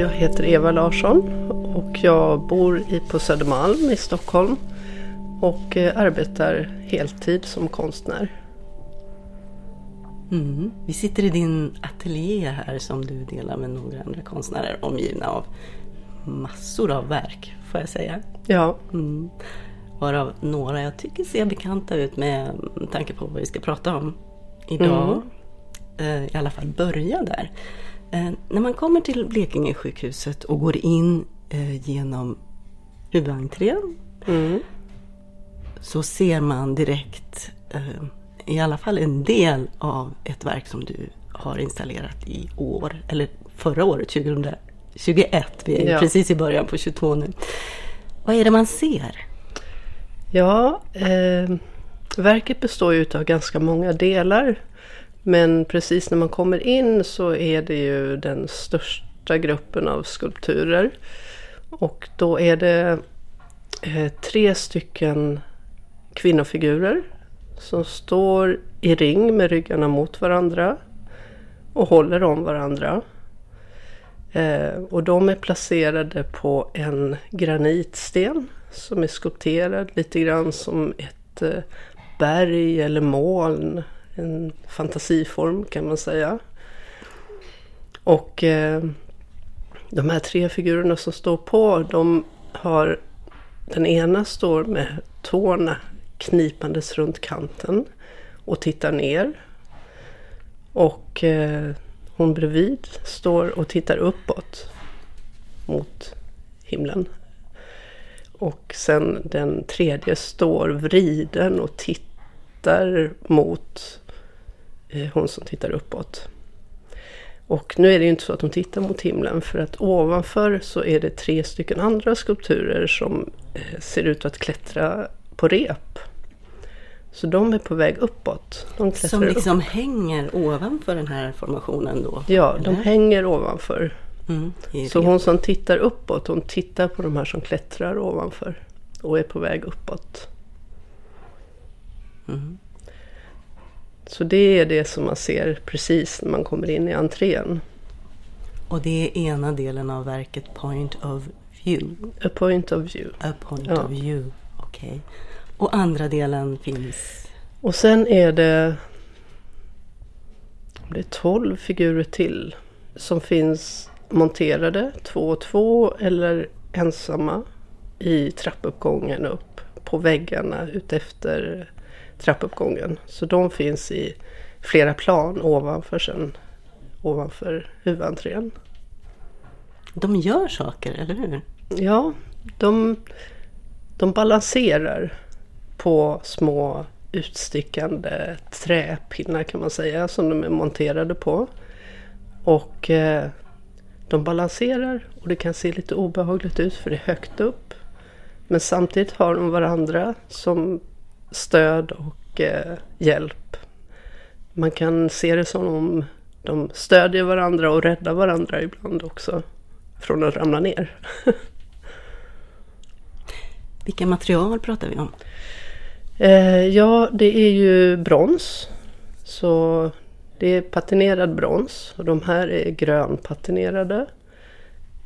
jag heter Eva Larsson och jag bor i, på Södermalm i Stockholm och eh, arbetar heltid som konstnär. Mm. Vi sitter i din ateljé här som du delar med några andra konstnärer omgivna av massor av verk får jag säga. Ja. Mm. Varav några jag tycker ser bekanta ut med tanke på vad vi ska prata om idag. Mm. I alla fall börja där. Eh, när man kommer till Blekinge sjukhuset och går in eh, genom huvudentrén mm. så ser man direkt eh, i alla fall en del av ett verk som du har installerat i år, eller förra året, 2021. Vi är ja. precis i början på 22 nu. Vad är det man ser? Ja, eh, verket består ju av ganska många delar. Men precis när man kommer in så är det ju den största gruppen av skulpturer. Och då är det eh, tre stycken kvinnofigurer som står i ring med ryggarna mot varandra och håller om varandra. Eh, och de är placerade på en granitsten som är skulpterad lite grann som ett eh, berg eller moln en fantasiform kan man säga. Och eh, de här tre figurerna som står på, de har den ena står med tårna knipandes runt kanten och tittar ner. Och eh, hon bredvid står och tittar uppåt mot himlen. Och sen den tredje står vriden och tittar mot Eh, hon som tittar uppåt. Och nu är det ju inte så att hon tittar mot himlen för att ovanför så är det tre stycken andra skulpturer som eh, ser ut att klättra på rep. Så de är på väg uppåt. De som liksom upp. hänger ovanför den här formationen då? Ja, eller? de hänger ovanför. Mm, så hon som tittar uppåt, hon tittar på de här som klättrar ovanför och är på väg uppåt. Mm. Så det är det som man ser precis när man kommer in i entrén. Och det är ena delen av verket Point of View? A Point of View. A Point ja. of View, okej. Okay. Och andra delen finns? Och sen är det, det är 12 figurer till som finns monterade två och två eller ensamma i trappuppgången upp på väggarna utefter trappuppgången. Så de finns i flera plan ovanför sen, ovanför huvudentrén. De gör saker, eller hur? Ja, de, de balanserar på små utstickande träpinnar kan man säga som de är monterade på. Och eh, de balanserar och det kan se lite obehagligt ut för det är högt upp. Men samtidigt har de varandra som stöd och eh, hjälp. Man kan se det som om de stödjer varandra och räddar varandra ibland också från att ramla ner. Vilka material pratar vi om? Eh, ja, det är ju brons. Så det är patinerad brons och de här är grönpatinerade.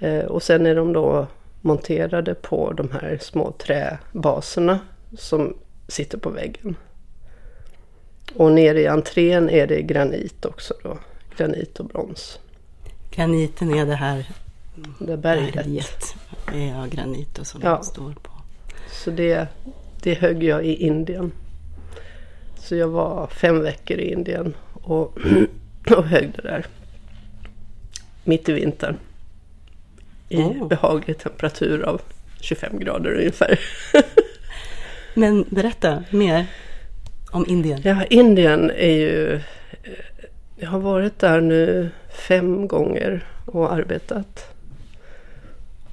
Eh, och sen är de då monterade på de här små träbaserna som sitter på väggen. Och nere i entrén är det granit också då. Granit och brons. Graniten är det här det berget. berget. Ja, granit och som ja. står på. Så det, det högg jag i Indien. Så jag var fem veckor i Indien och, och högg det där. Mitt i vintern. I oh. behaglig temperatur av 25 grader ungefär. Men berätta mer om Indien. Ja, Indien är ju... Jag har varit där nu fem gånger och arbetat.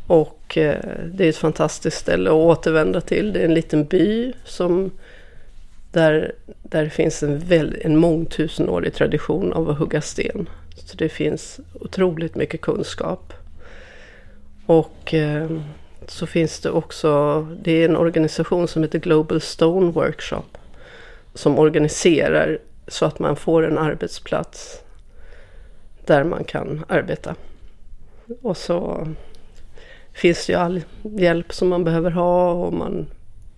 Och eh, det är ett fantastiskt ställe att återvända till. Det är en liten by som där, där det finns en, väl, en mångtusenårig tradition av att hugga sten. Så det finns otroligt mycket kunskap. Och eh, så finns det också, det är en organisation som heter Global Stone Workshop. Som organiserar så att man får en arbetsplats där man kan arbeta. Och så finns det ju all hjälp som man behöver ha och man,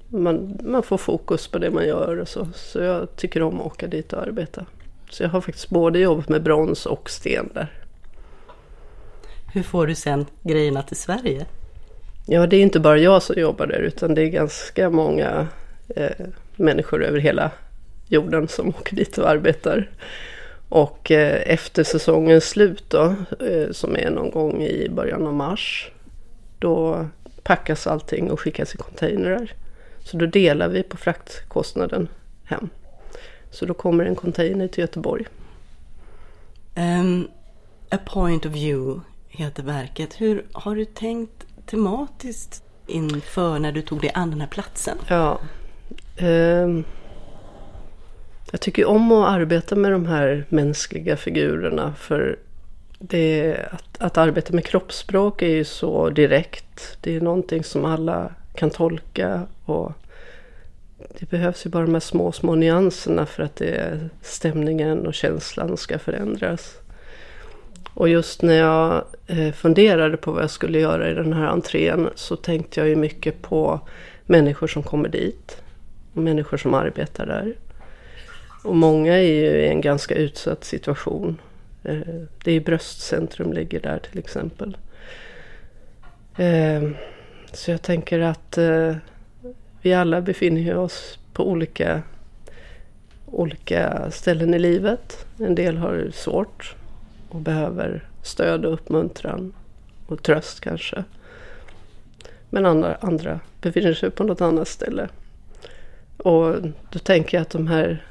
man, man får fokus på det man gör och så. Så jag tycker om att åka dit och arbeta. Så jag har faktiskt både jobbat med brons och sten där. Hur får du sen grejerna till Sverige? Ja, det är inte bara jag som jobbar där utan det är ganska många eh, människor över hela jorden som åker dit och arbetar. Och eh, efter säsongens slut då, eh, som är någon gång i början av mars, då packas allting och skickas i containrar. Så då delar vi på fraktkostnaden hem. Så då kommer en container till Göteborg. Um, A Point of View heter verket. Hur har du tänkt tematiskt inför när du tog dig an den här platsen? Ja. Eh, jag tycker om att arbeta med de här mänskliga figurerna för det, att, att arbeta med kroppsspråk är ju så direkt. Det är någonting som alla kan tolka och det behövs ju bara de här små, små nyanserna för att det, stämningen och känslan ska förändras. Och just när jag eh, funderade på vad jag skulle göra i den här entrén så tänkte jag ju mycket på människor som kommer dit. Och människor som arbetar där. Och många är ju i en ganska utsatt situation. Eh, det är bröstcentrum ligger där till exempel. Eh, så jag tänker att vi alla befinner oss på olika, olika ställen i livet. En del har det svårt och behöver stöd och uppmuntran och tröst kanske. Men andra, andra befinner sig på något annat ställe. Och då tänker jag att de här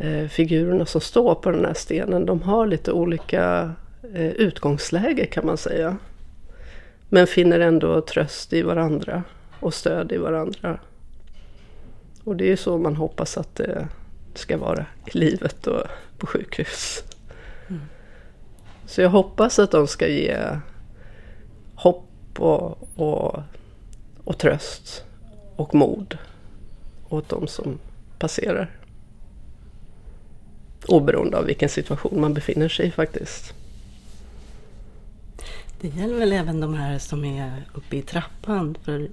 eh, figurerna som står på den här stenen, de har lite olika eh, utgångsläge kan man säga. Men finner ändå tröst i varandra och stöd i varandra. Och det är ju så man hoppas att det ska vara i livet och på sjukhus. Mm. Så jag hoppas att de ska ge hopp och, och, och tröst och mod åt de som passerar. Oberoende av vilken situation man befinner sig i faktiskt. Det gäller väl även de här som är uppe i trappan. För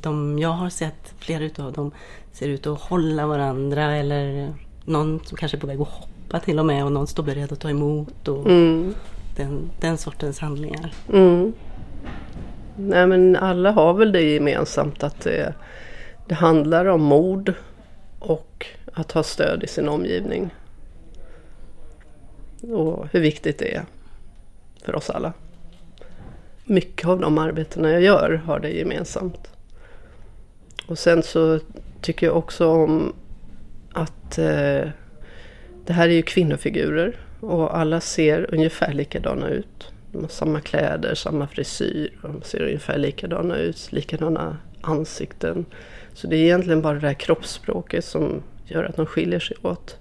de jag har sett, flera utav dem ser ut att hålla varandra eller någon som kanske är på väg att hoppa till och med och någon står beredd att ta emot. Och mm. den, den sortens handlingar. Mm. Nej men alla har väl det gemensamt att det, det handlar om mod och att ha stöd i sin omgivning. Och hur viktigt det är för oss alla mycket av de arbetena jag gör har det gemensamt. Och sen så tycker jag också om att eh, det här är ju kvinnofigurer och alla ser ungefär likadana ut. De har samma kläder, samma frisyr, de ser ungefär likadana ut, likadana ansikten. Så det är egentligen bara det här kroppsspråket som gör att de skiljer sig åt.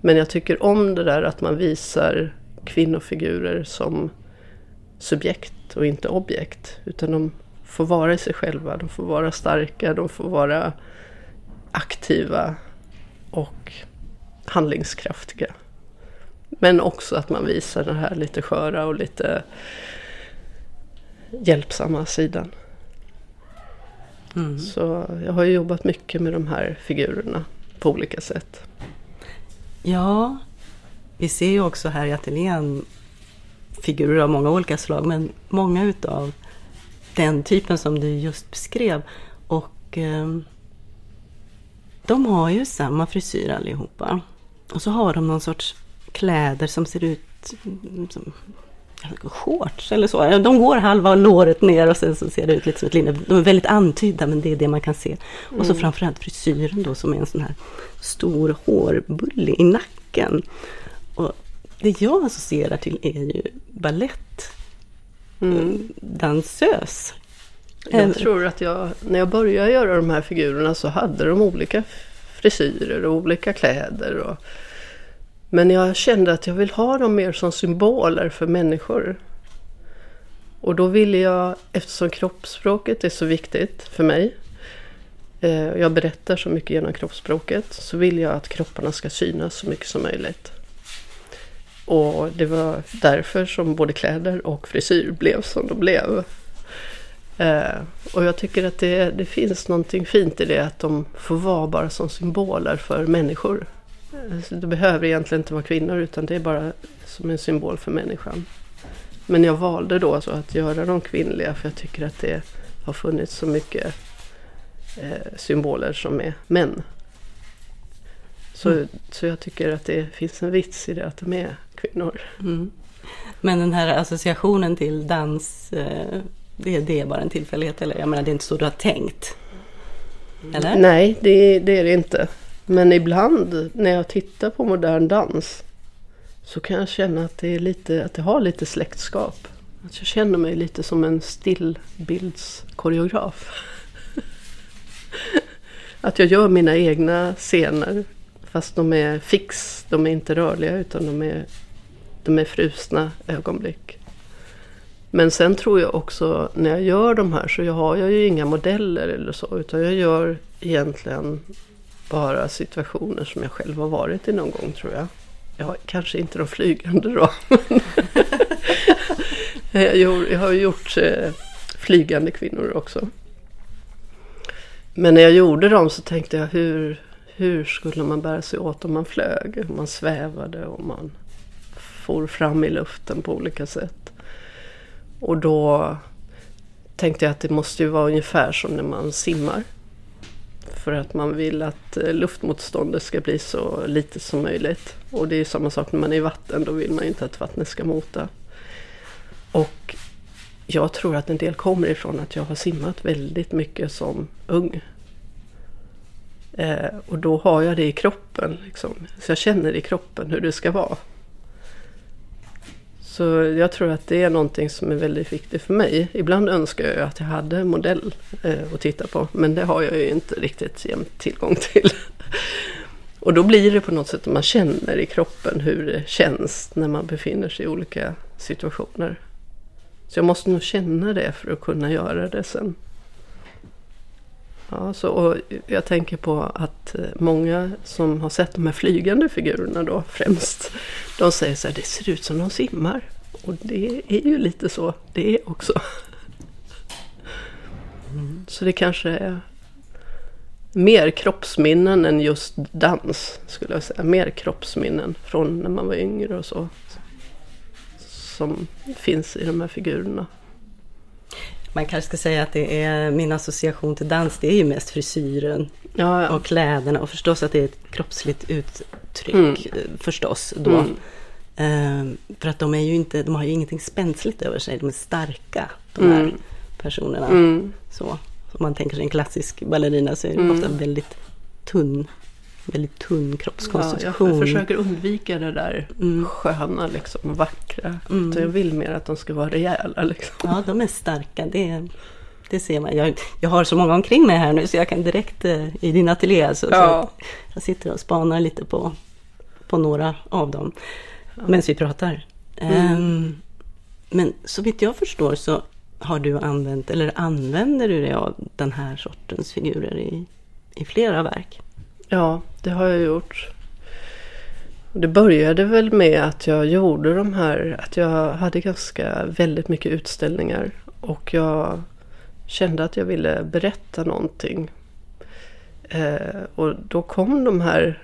Men jag tycker om det där att man visar kvinnofigurer som subjekt och inte objekt. Utan de får vara i sig själva, de får vara starka, de får vara aktiva och handlingskraftiga. Men också att man visar den här lite sköra och lite hjälpsamma sidan. Mm. Så jag har jobbat mycket med de här figurerna på olika sätt. Ja, vi ser ju också här i ateljén figurer av många olika slag, men många utav den typen som du just beskrev. Och eh, de har ju samma frisyr allihopa. Och så har de någon sorts kläder som ser ut som shorts eller så. De går halva låret ner och sen så ser det ut lite som ett linne. De är väldigt antydda men det är det man kan se. Mm. Och så mm. framförallt frisyren då som är en sån här stor hårbulle i nacken. Och det jag associerar till är ju ballett. Mm. Dansös. Jag tror att jag, när jag började göra de här figurerna så hade de olika frisyrer och olika kläder. Och, men jag kände att jag vill ha dem mer som symboler för människor. Och då ville jag, eftersom kroppsspråket är så viktigt för mig, eh, jag berättar så mycket genom kroppsspråket, så vill jag att kropparna ska synas så mycket som möjligt. Och det var därför som både kläder och frisyr blev som de blev. Eh, och jag tycker att det, det finns någonting fint i det att de får vara bara som symboler för människor. Eh, det behöver egentligen inte vara kvinnor utan det är bara som en symbol för människan. Men jag valde då alltså att göra dem kvinnliga för jag tycker att det har funnits så mycket eh, symboler som är män. Så, mm. så jag tycker att det finns en vits i det att de är kvinnor. Mm. Men den här associationen till dans, det, det är bara en tillfällighet? Eller jag menar, det är inte så du har tänkt? Eller? Nej, det, det är det inte. Men ibland när jag tittar på modern dans så kan jag känna att det, är lite, att det har lite släktskap. Att jag känner mig lite som en stillbildskoreograf. att jag gör mina egna scener fast de är fix, de är inte rörliga utan de är, de är frusna ögonblick. Men sen tror jag också när jag gör de här så jag har jag ju inga modeller eller så utan jag gör egentligen bara situationer som jag själv har varit i någon gång tror jag. Ja, kanske inte de flygande då. jag, har gjort eh, flygande kvinnor också. Men när jag gjorde dem så tänkte jag hur, hur skulle man bära sig åt om man flög? Om man svävade och man for fram i luften på olika sätt. Och då tänkte jag att det måste ju vara ungefär som när man simmar. För att man vill att eh, luftmotståndet ska bli så lite som möjligt. Och det är samma sak när man är i vatten, då vill man ju inte att vattnet ska mota. Och jag tror att en del kommer ifrån att jag har simmat väldigt mycket som ung. Eh, och då har jag det i kroppen. Liksom. Så jag känner i kroppen hur det ska vara. Så jag tror att det är någonting som är väldigt viktigt för mig. Ibland önskar jag att jag hade en modell eh, att titta på. Men det har jag ju inte riktigt jämt tillgång till. Och då blir det på något sätt att man känner i kroppen hur det känns när man befinner sig i olika situationer. Så jag måste nog känna det för att kunna göra det sen. Ja, så, och jag tänker på att eh, många som har sett de här flygande figurerna då främst. De säger så här, det ser ut som de simmar. Och det är ju lite så det är också. Mm. Så det kanske är mer kroppsminnen än just dans skulle jag säga. Mer kroppsminnen från när man var yngre och så. Som finns i de här figurerna. Man kanske ska säga att det är min association till dans, det är ju mest frisyren ja, ja. och kläderna och förstås att det är ett kroppsligt uttryck mm. Eh, förstås då. Mm. Ehm, för att de är ju inte, de har ju ingenting spänsligt över sig, de är starka de här mm. personerna. Mm. Så, om man tänker sig en klassisk ballerina så är ofta mm. väldigt tunn väldigt tunn kroppskonstitution. Ja, jag försöker undvika det där mm. sköna liksom, vackra. Mm. Jag vill mer att de ska vara rejäla. Liksom. Ja, de är starka. Det, det ser man. Jag, jag har så många omkring mig här nu så jag kan direkt eh, i din ateljé. Alltså, ja. så jag sitter och spanar lite på, på några av dem ja. medan vi pratar. Mm. Um, men så vitt jag förstår så har du använt, eller använder du dig av den här sortens figurer i, i flera verk? Ja, det har jag gjort. Det började väl med att jag gjorde de här, att jag hade ganska väldigt mycket utställningar. Och jag kände att jag ville berätta någonting. Eh, och då kom de här,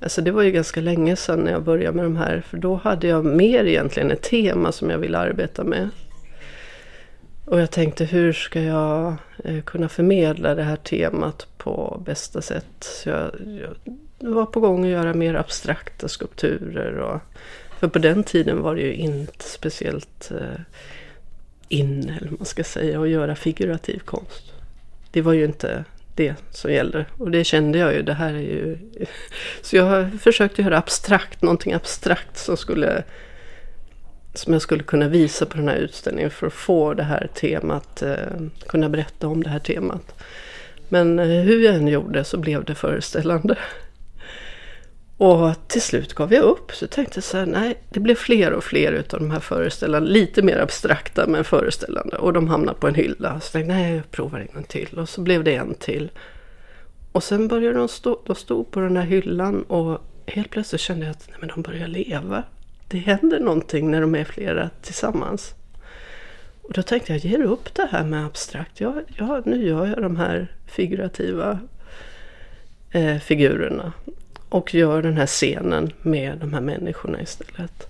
alltså det var ju ganska länge sedan när jag började med de här. För då hade jag mer egentligen ett tema som jag ville arbeta med. Och jag tänkte hur ska jag eh, kunna förmedla det här temat på bästa sätt. Så jag, jag var på gång att göra mer abstrakta skulpturer. Och, för på den tiden var det ju inte speciellt eh, in, eller man ska säga, att göra figurativ konst. Det var ju inte det som gällde. Och det kände jag ju, det här är ju... Så jag försökte göra abstrakt, någonting abstrakt som skulle som jag skulle kunna visa på den här utställningen för att få det här temat, eh, kunna berätta om det här temat. Men eh, hur jag än gjorde så blev det föreställande. Och till slut gav jag upp. Så tänkte jag så här, nej, det blev fler och fler utav de här föreställande. Lite mer abstrakta men föreställande. Och de hamnade på en hylla. Så tänkte jag, nej, jag provar en till. Och så blev det en till. Och sen började de stå, de stod på den där hyllan och helt plötsligt kände jag att nej, men de börjar leva det händer någonting när de är flera tillsammans. Och då tänkte jag, ger upp det här med abstrakt. Jag, jag, nu gör jag de här figurativa eh, figurerna. Och gör den här scenen med de här människorna istället.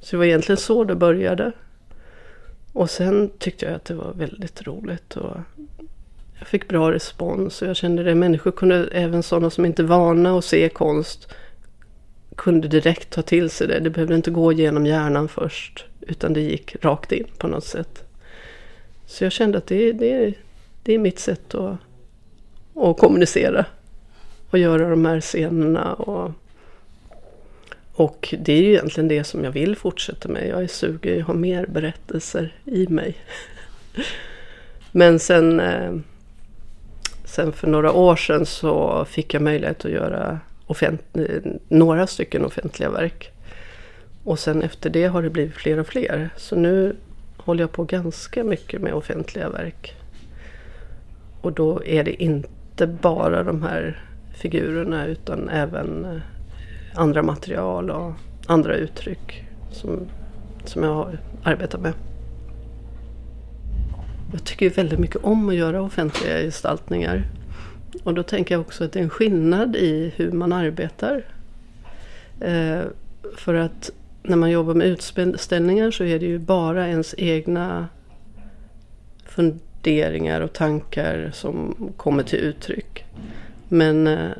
Så det var egentligen så det började. Och sen tyckte jag att det var väldigt roligt. Och jag fick bra respons och jag kände det. Människor kunde, även sådana som inte är vana att se konst, kunde direkt ta till sig det. Det behövde inte gå genom hjärnan först. Utan det gick rakt in på något sätt. Så jag kände att det, det, det är mitt sätt att, att kommunicera. Och göra de här scenerna. Och, och det är ju egentligen det som jag vill fortsätta med. Jag är sugen, jag har mer berättelser i mig. Men sen, eh, sen för några år sedan så fick jag möjlighet att göra Eh, några stycken offentliga verk. Och sen efter det har det blivit fler och fler. Så nu håller jag på ganska mycket med offentliga verk. Och då är det inte bara de här figurerna utan även eh, andra material och andra uttryck som, som jag har arbetat med. Jag tycker väldigt mycket om att göra offentliga gestaltningar. Och då tänker jag också att det är en skillnad i hur man arbetar. Eh, för att när man jobbar med utställningar så är det ju bara ens egna funderingar och tankar som kommer till uttryck. Men eh,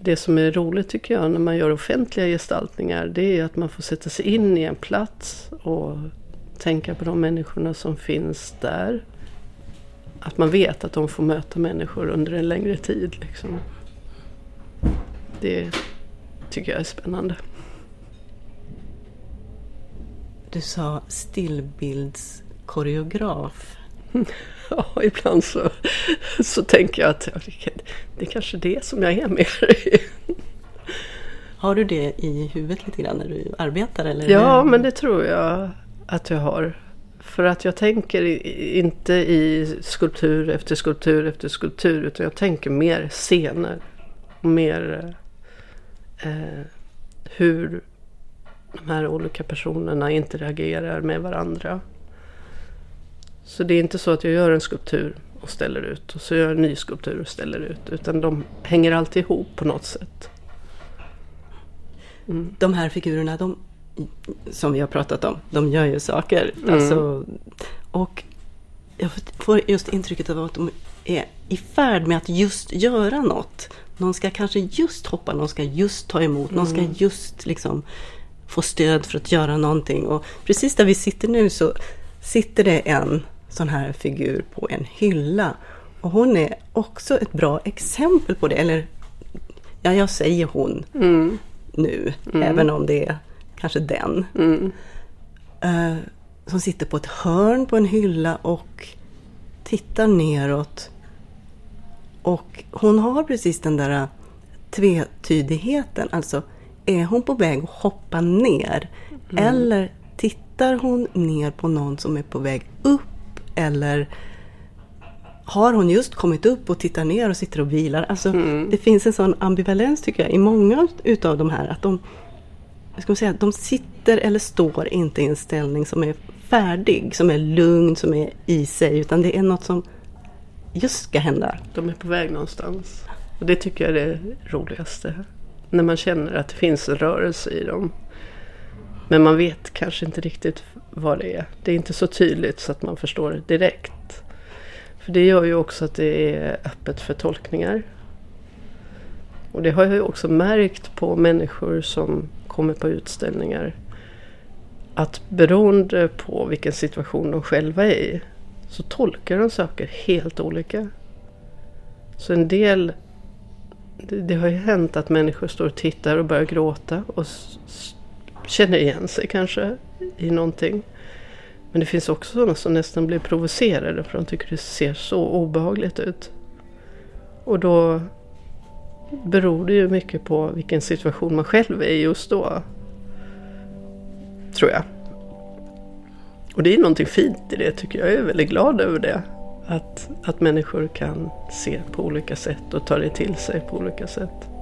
det som är roligt tycker jag när man gör offentliga gestaltningar det är att man får sätta sig in i en plats och tänka på de människorna som finns där. Att man vet att de får möta människor under en längre tid. Liksom. Det tycker jag är spännande. Du sa stillbildskoreograf. Ja, ibland så, så tänker jag att det är kanske det som jag är mer. Har du det i huvudet lite grann när du arbetar? Eller? Ja, men det tror jag att jag har. För att jag tänker inte i skulptur efter skulptur efter skulptur. Utan jag tänker mer scener. Mer eh, eh, hur de här olika personerna interagerar med varandra. Så det är inte så att jag gör en skulptur och ställer ut och så gör jag en ny skulptur och ställer ut. Utan de hänger alltid ihop på något sätt. Mm. De här figurerna, de, som vi har pratat om, de gör ju saker. Mm. Alltså, och jag får just intrycket av att de är i färd med att just göra något. Någon ska kanske just hoppa, någon ska just ta emot, mm. någon ska mm. just liksom få stöd för att göra någonting. Och precis där vi sitter nu så sitter det en sån här figur på en hylla. Och hon är också ett bra exempel på det. Eller, ja, jag säger hon mm. nu, mm. även om det är kanske den. Mm. Uh, som sitter på ett hörn på en hylla och tittar neråt. Och hon har precis den där tvetydigheten. Alltså, är hon på väg att hoppa ner? Mm. Eller tittar hon ner på någon som är på väg upp? Eller har hon just kommit upp och tittar ner och sitter och vilar? Alltså, mm. Det finns en sån ambivalens tycker jag i många utav de här. Att de, ska man säga, de sitter eller står inte i en ställning som är färdig, som är lugn, som är i sig. Utan det är något som just ska hända. De är på väg någonstans. Och det tycker jag är det roligaste. När man känner att det finns en rörelse i dem. Men man vet kanske inte riktigt vad det är. Det är inte så tydligt så att man förstår det direkt. För det gör ju också att det är öppet för tolkningar. Och det har jag ju också märkt på människor som kommer på utställningar. Att beroende på vilken situation de själva är i så tolkar de saker helt olika. Så en del det, det, har ju hänt att människor står och tittar och börjar gråta och känner igen sig kanske i någonting. Men det finns också sådana som nästan blir provocerade för de tycker det ser så obehagligt ut. Och då beror det ju mycket på vilken situation man själv är i just då. Tror jag. Och det är någonting fint i det tycker jag. Jag är väldigt glad över det. Att, att människor kan se på olika sätt och ta det till sig på olika sätt.